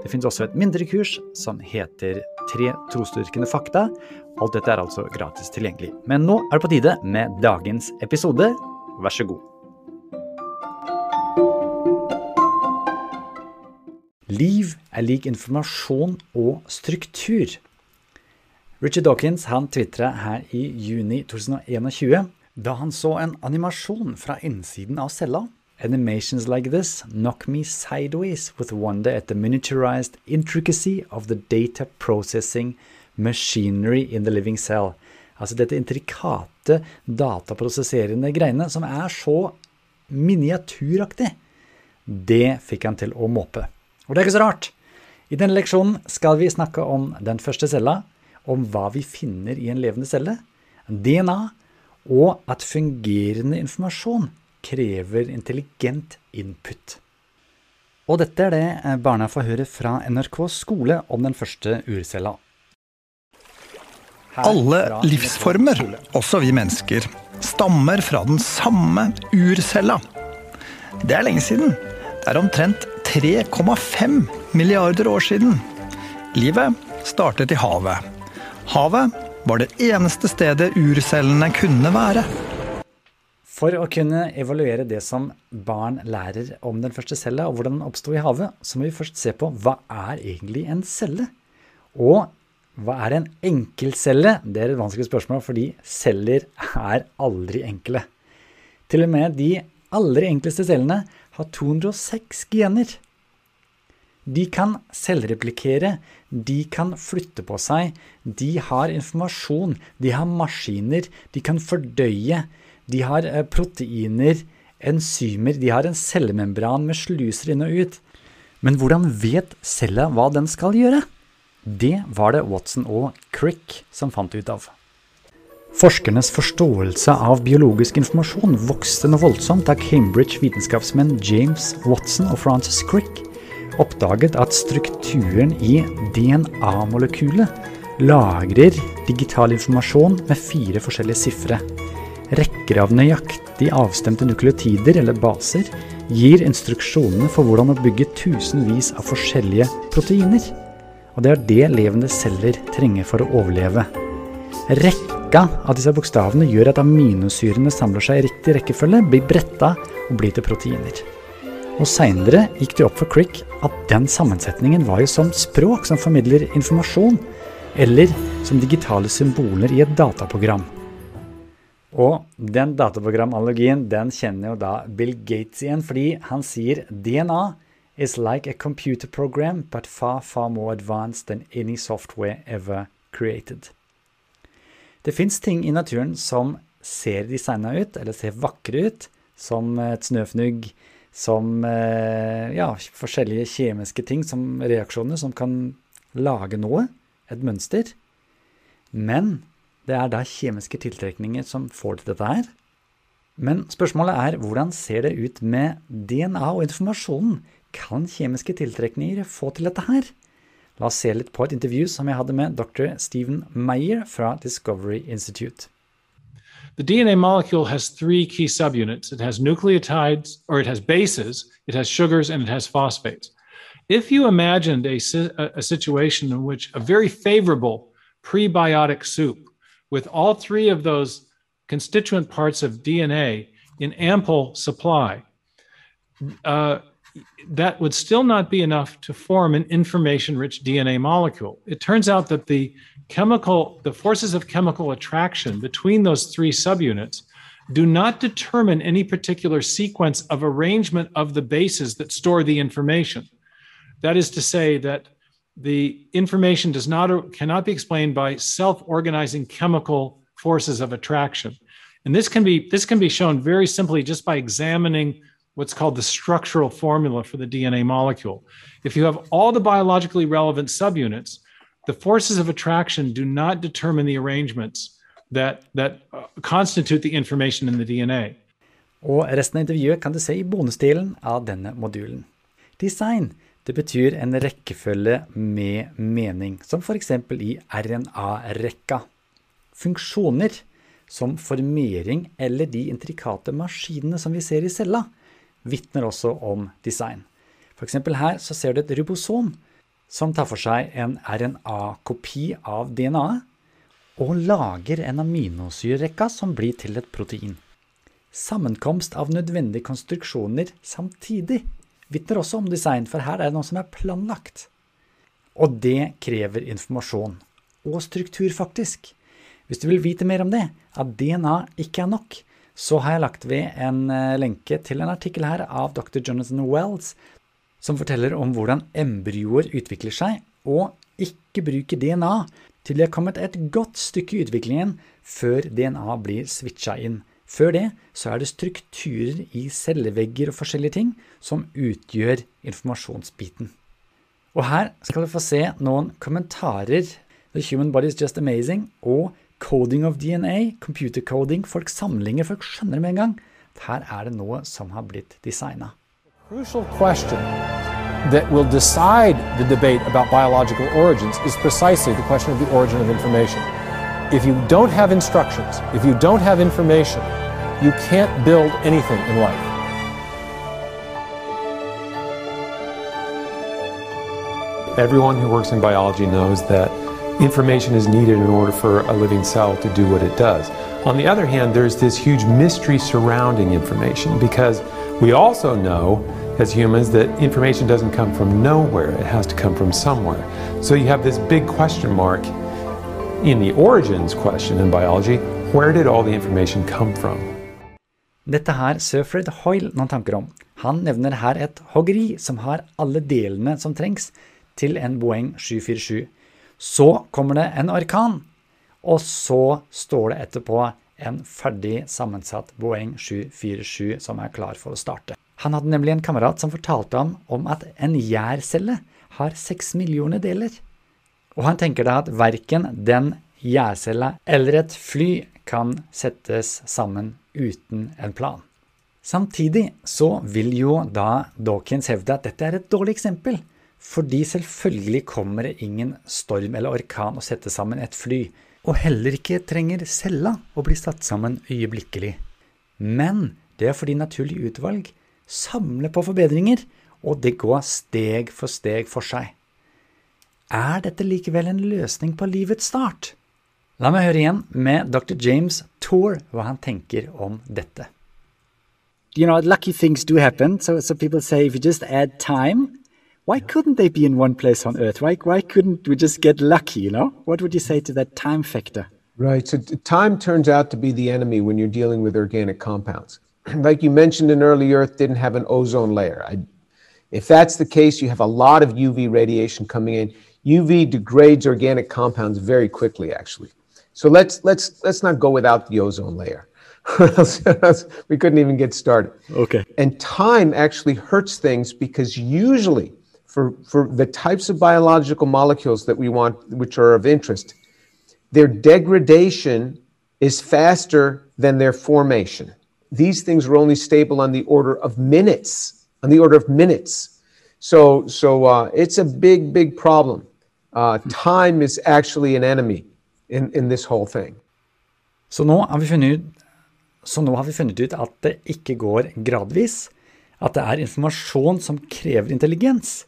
Det finnes også et mindre kurs som heter Tre trosdyrkende fakta. Alt dette er altså gratis tilgjengelig. Men nå er det på tide med dagens episode. Vær så god. Liv er lik informasjon og struktur. Richard Dawkins han tvitra her i juni 2021 da han så en animasjon fra innsiden av cella. Animations like this knock me sideways with wonder at the miniaturized intricacy of the data processing machinery in the living cell. Altså dette intrikate dataprosesserende greiene som er så miniaturaktig. Det fikk han til å måpe. Og det er ikke så rart. I denne leksjonen skal vi snakke om den første cella, om hva vi finner i en levende celle, DNA, og at fungerende informasjon krever intelligent input. Og dette er det eh, barna får høre fra NRK skole om den første urcella. Alle livsformer, også vi mennesker, stammer fra den samme urcella. Det er lenge siden. Det er omtrent 3,5 milliarder år siden. Livet startet i havet. Havet var det eneste stedet urcellene kunne være. For å kunne evaluere det som barn lærer om den første cella, og hvordan den oppsto i havet, så må vi først se på hva er egentlig en celle? Og hva er en enkelcelle? Det er et vanskelig spørsmål, fordi celler er aldri enkle. Til og med de aller enkleste cellene har 206 gener. De kan selvreplikere, de kan flytte på seg, de har informasjon, de har maskiner, de kan fordøye, de har eh, proteiner, enzymer, de har en cellemembran med sluser inn og ut. Men hvordan vet cella hva den skal gjøre? Det var det Watson og Crick som fant ut av. Forskernes forståelse av biologisk informasjon vokste noe voldsomt da Cambridge-vitenskapsmenn James Watson og Francis Crick oppdaget at strukturen i DNA-molekylet lagrer digital informasjon med fire forskjellige sifre. Rekker av nøyaktig avstemte nukleotider eller baser gir instruksjonene for hvordan å bygge tusenvis av forskjellige proteiner. Og det er det levende celler trenger for å overleve. Rekka av disse bokstavene gjør at aminosyrene samler seg i riktig rekkefølge, blir bretta og blir til proteiner. Og Seinere gikk det opp for Crick at den sammensetningen var jo som språk som formidler informasjon, eller som digitale symboler i et dataprogram. Og den dataprogramanalogien den kjenner jo da Bill Gates igjen, fordi han sier DNA is like a computer program, but far, far more advanced than any software ever created. Det fins ting i naturen som ser designa ut, eller ser vakre ut, som et snøfnugg, som eh, ja, forskjellige kjemiske ting, som reaksjoner, som kan lage noe, et mønster. Men det er da kjemiske tiltrekninger som får til dette her. Men spørsmålet er hvordan ser det ut med DNA og informasjonen? Kan kjemiske tiltrekninger få til dette her? La oss se litt på et intervju som jeg hadde med dr. Stephen Meyer fra Discovery Institute. The DNA molecule has three key subunits. It has nucleotides, or it has bases, it has sugars, and it has phosphates. If you imagined a, a situation in which a very favorable prebiotic soup with all three of those constituent parts of DNA in ample supply, uh, that would still not be enough to form an information rich DNA molecule. It turns out that the chemical, the forces of chemical attraction between those three subunits do not determine any particular sequence of arrangement of the bases that store the information. That is to say, that the information does not cannot be explained by self-organizing chemical forces of attraction and this can be this can be shown very simply just by examining what's called the structural formula for the dna molecule if you have all the biologically relevant subunits the forces of attraction do not determine the arrangements that that uh, constitute the information in the DNA. Og resten av intervjuet kan du se i bonusdelen av denne modulen. Design det betyr en rekkefølge med mening, som f.eks. i RNA-rekka. Funksjoner, som formering eller de intrikate maskinene som vi ser i cella, vitner også om design. F.eks. her så ser du et ribosom som tar for seg en RNA-kopi av DNA-et og lager en aminosyrerekka som blir til et protein. Sammenkomst av nødvendige konstruksjoner samtidig vitner også om design, for her er det noe som er planlagt. Og det krever informasjon. Og struktur, faktisk. Hvis du vil vite mer om det, at DNA ikke er nok, så har jeg lagt ved en eh, lenke til en artikkel her av dr. Jonathan Wells, som forteller om hvordan embryoer utvikler seg, og ikke bruker DNA til de har kommet et godt stykke i utviklingen før DNA blir switcha inn. Før det så er det strukturer i cellevegger og forskjellige ting som utgjør informasjonsbiten. Og her skal du få se noen kommentarer. The Human Body is Just Amazing og Coding of DNA, computer coding. Folk sammenligner, folk skjønner med en gang. Her er det noe som har blitt designa. Crucial question that will decide the debate about biological origins is precisely the question of the origin of information. If you don't have instructions, if you don't have information, you can't build anything in life. Everyone who works in biology knows that information is needed in order for a living cell to do what it does. On the other hand, there's this huge mystery surrounding information because we also know as humans that information doesn't come from nowhere, it has to come from somewhere. So you have this big question mark in the origins question in biology where did all the information come from? Dette har Sir Fred Hoyle noen tanker om. Han nevner her et hoggeri som har alle delene som trengs til en Boeing 747. Så kommer det en orkan, og så står det etterpå en ferdig sammensatt Boeing 747 som er klar for å starte. Han hadde nemlig en kamerat som fortalte ham om at en gjærcelle har seks millioner deler. Og han tenker da at verken den gjærcella eller et fly kan settes sammen uten en plan. Samtidig så vil jo da Dawkins hevde at dette er et dårlig eksempel, fordi selvfølgelig kommer det ingen storm eller orkan å sette sammen et fly, og heller ikke trenger cella å bli satt sammen øyeblikkelig. Men det er fordi naturlig utvalg samler på forbedringer, og det går steg for steg for seg. Er dette likevel en løsning på livets start? La meg høre igjen med dr. James Tour hva han tenker om dette. You know, lucky things do happen. So, so people say if you just add time, why couldn't they be in one place on Earth? Why, why couldn't we just get lucky, you know? What would you say to that time factor? Right. So time turns out to be the enemy when you're dealing with organic compounds. like you mentioned, an early Earth didn't have an ozone layer. I, if that's the case, you have a lot of UV radiation coming in. UV degrades organic compounds very quickly, actually. So let's let's let's not go without the ozone layer. we couldn't even get started. Okay. And time actually hurts things because usually for, for the types of biological molecules that we want, which are of interest, their degradation is faster than their formation. These things are only stable on the order of minutes, on the order of minutes. So, so uh, it's a big, big problem. Uh, time is actually an enemy in, in this whole thing. Så nå, har vi funnet, så nå har vi funnet ut at det ikke går gradvis, at det er informasjon som krever intelligens.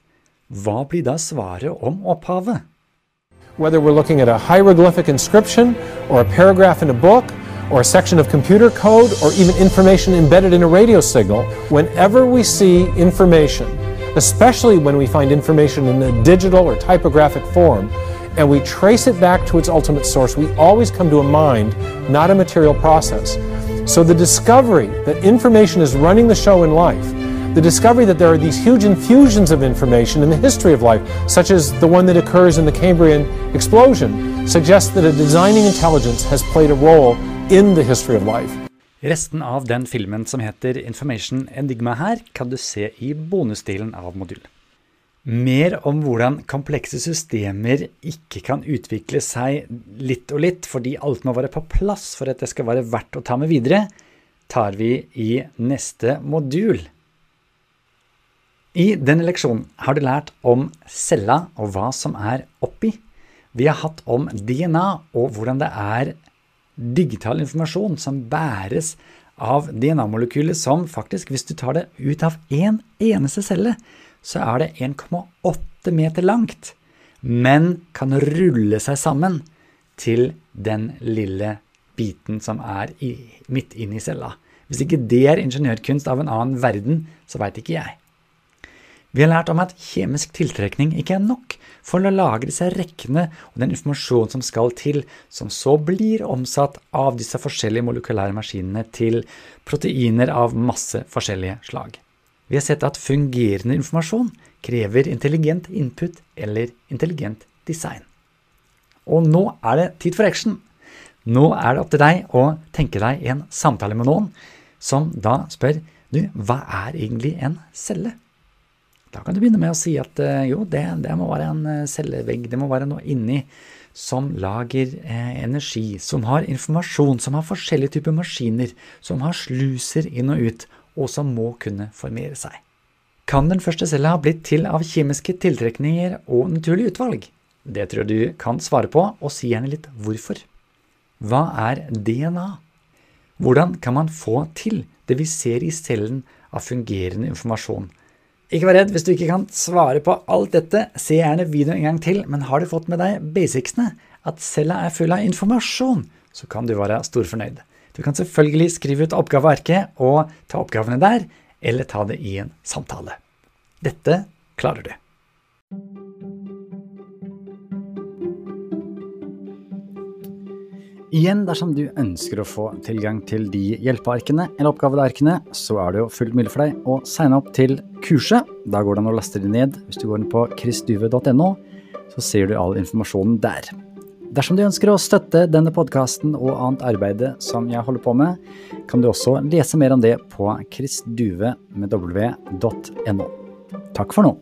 Hva blir da svaret om opphavet? Whether we're looking at a hieroglyphic inscription or a paragraph in a book or a section of computer code or even information embedded in a radio signal, whenever we see information, especially when we find information in a digital or typographic form, and we trace it back to its ultimate source, we always come to a mind, not a material process. So the discovery that information is running the show in life, the discovery that there are these huge infusions of information in the history of life, such as the one that occurs in the Cambrian explosion, suggests that a designing intelligence has played a role in the history of life. Resten av den filmen som heter Information Enigma her, kan du se i bonusdelen av modul. Mer om hvordan komplekse systemer ikke kan utvikle seg litt og litt fordi alt må være på plass for at det skal være verdt å ta med videre, tar vi i neste modul. I denne leksjonen har du lært om cella og hva som er oppi. Vi har hatt om DNA og hvordan det er digital informasjon som bæres av DNA-molekylet som faktisk, hvis du tar det ut av én en eneste celle, så er det 1,8 meter langt, men kan rulle seg sammen til den lille biten som er i, midt inne i cella. Hvis ikke det er ingeniørkunst av en annen verden, så veit ikke jeg. Vi har lært om at kjemisk tiltrekning ikke er nok for å lage disse rekkene og den informasjonen som skal til, som så blir omsatt av disse forskjellige molekylære maskinene til proteiner av masse forskjellige slag. Vi har sett at fungerende informasjon krever intelligent input eller intelligent design. Og nå er det tid for action. Nå er det opp til deg å tenke deg en samtale med noen som da spør du, hva er egentlig en celle? Da kan du begynne med å si at eh, jo, det, det må være en eh, cellevegg, det må være noe inni som lager eh, energi, som har informasjon, som har forskjellige typer maskiner, som har sluser inn og ut, og som må kunne formere seg. Kan den første cella ha blitt til av kjemiske tiltrekninger og naturlig utvalg? Det tror jeg du kan svare på, og si gjerne litt hvorfor. Hva er DNA? Hvordan kan man få til det vi ser i cellen av fungerende informasjon? Ikke vær redd hvis du ikke kan svare på alt dette, se gjerne videoen en gang til, men har du fått med deg basicsene, at cella er full av informasjon, så kan du være storfornøyd. Du kan selvfølgelig skrive ut oppgavearket og ta oppgavene der, eller ta det i en samtale. Dette klarer du. Igjen, dersom du ønsker å få tilgang til de hjelpearkene eller oppgavearkene, så er det jo fullt mulig for deg å signe opp til kurset. Da går det an å laste det ned. Hvis du går inn på chrisduve.no, så ser du all informasjonen der. Dersom du ønsker å støtte denne podkasten og annet arbeid som jeg holder på med, kan du også lese mer om det på chrisduve.no. Takk for nå.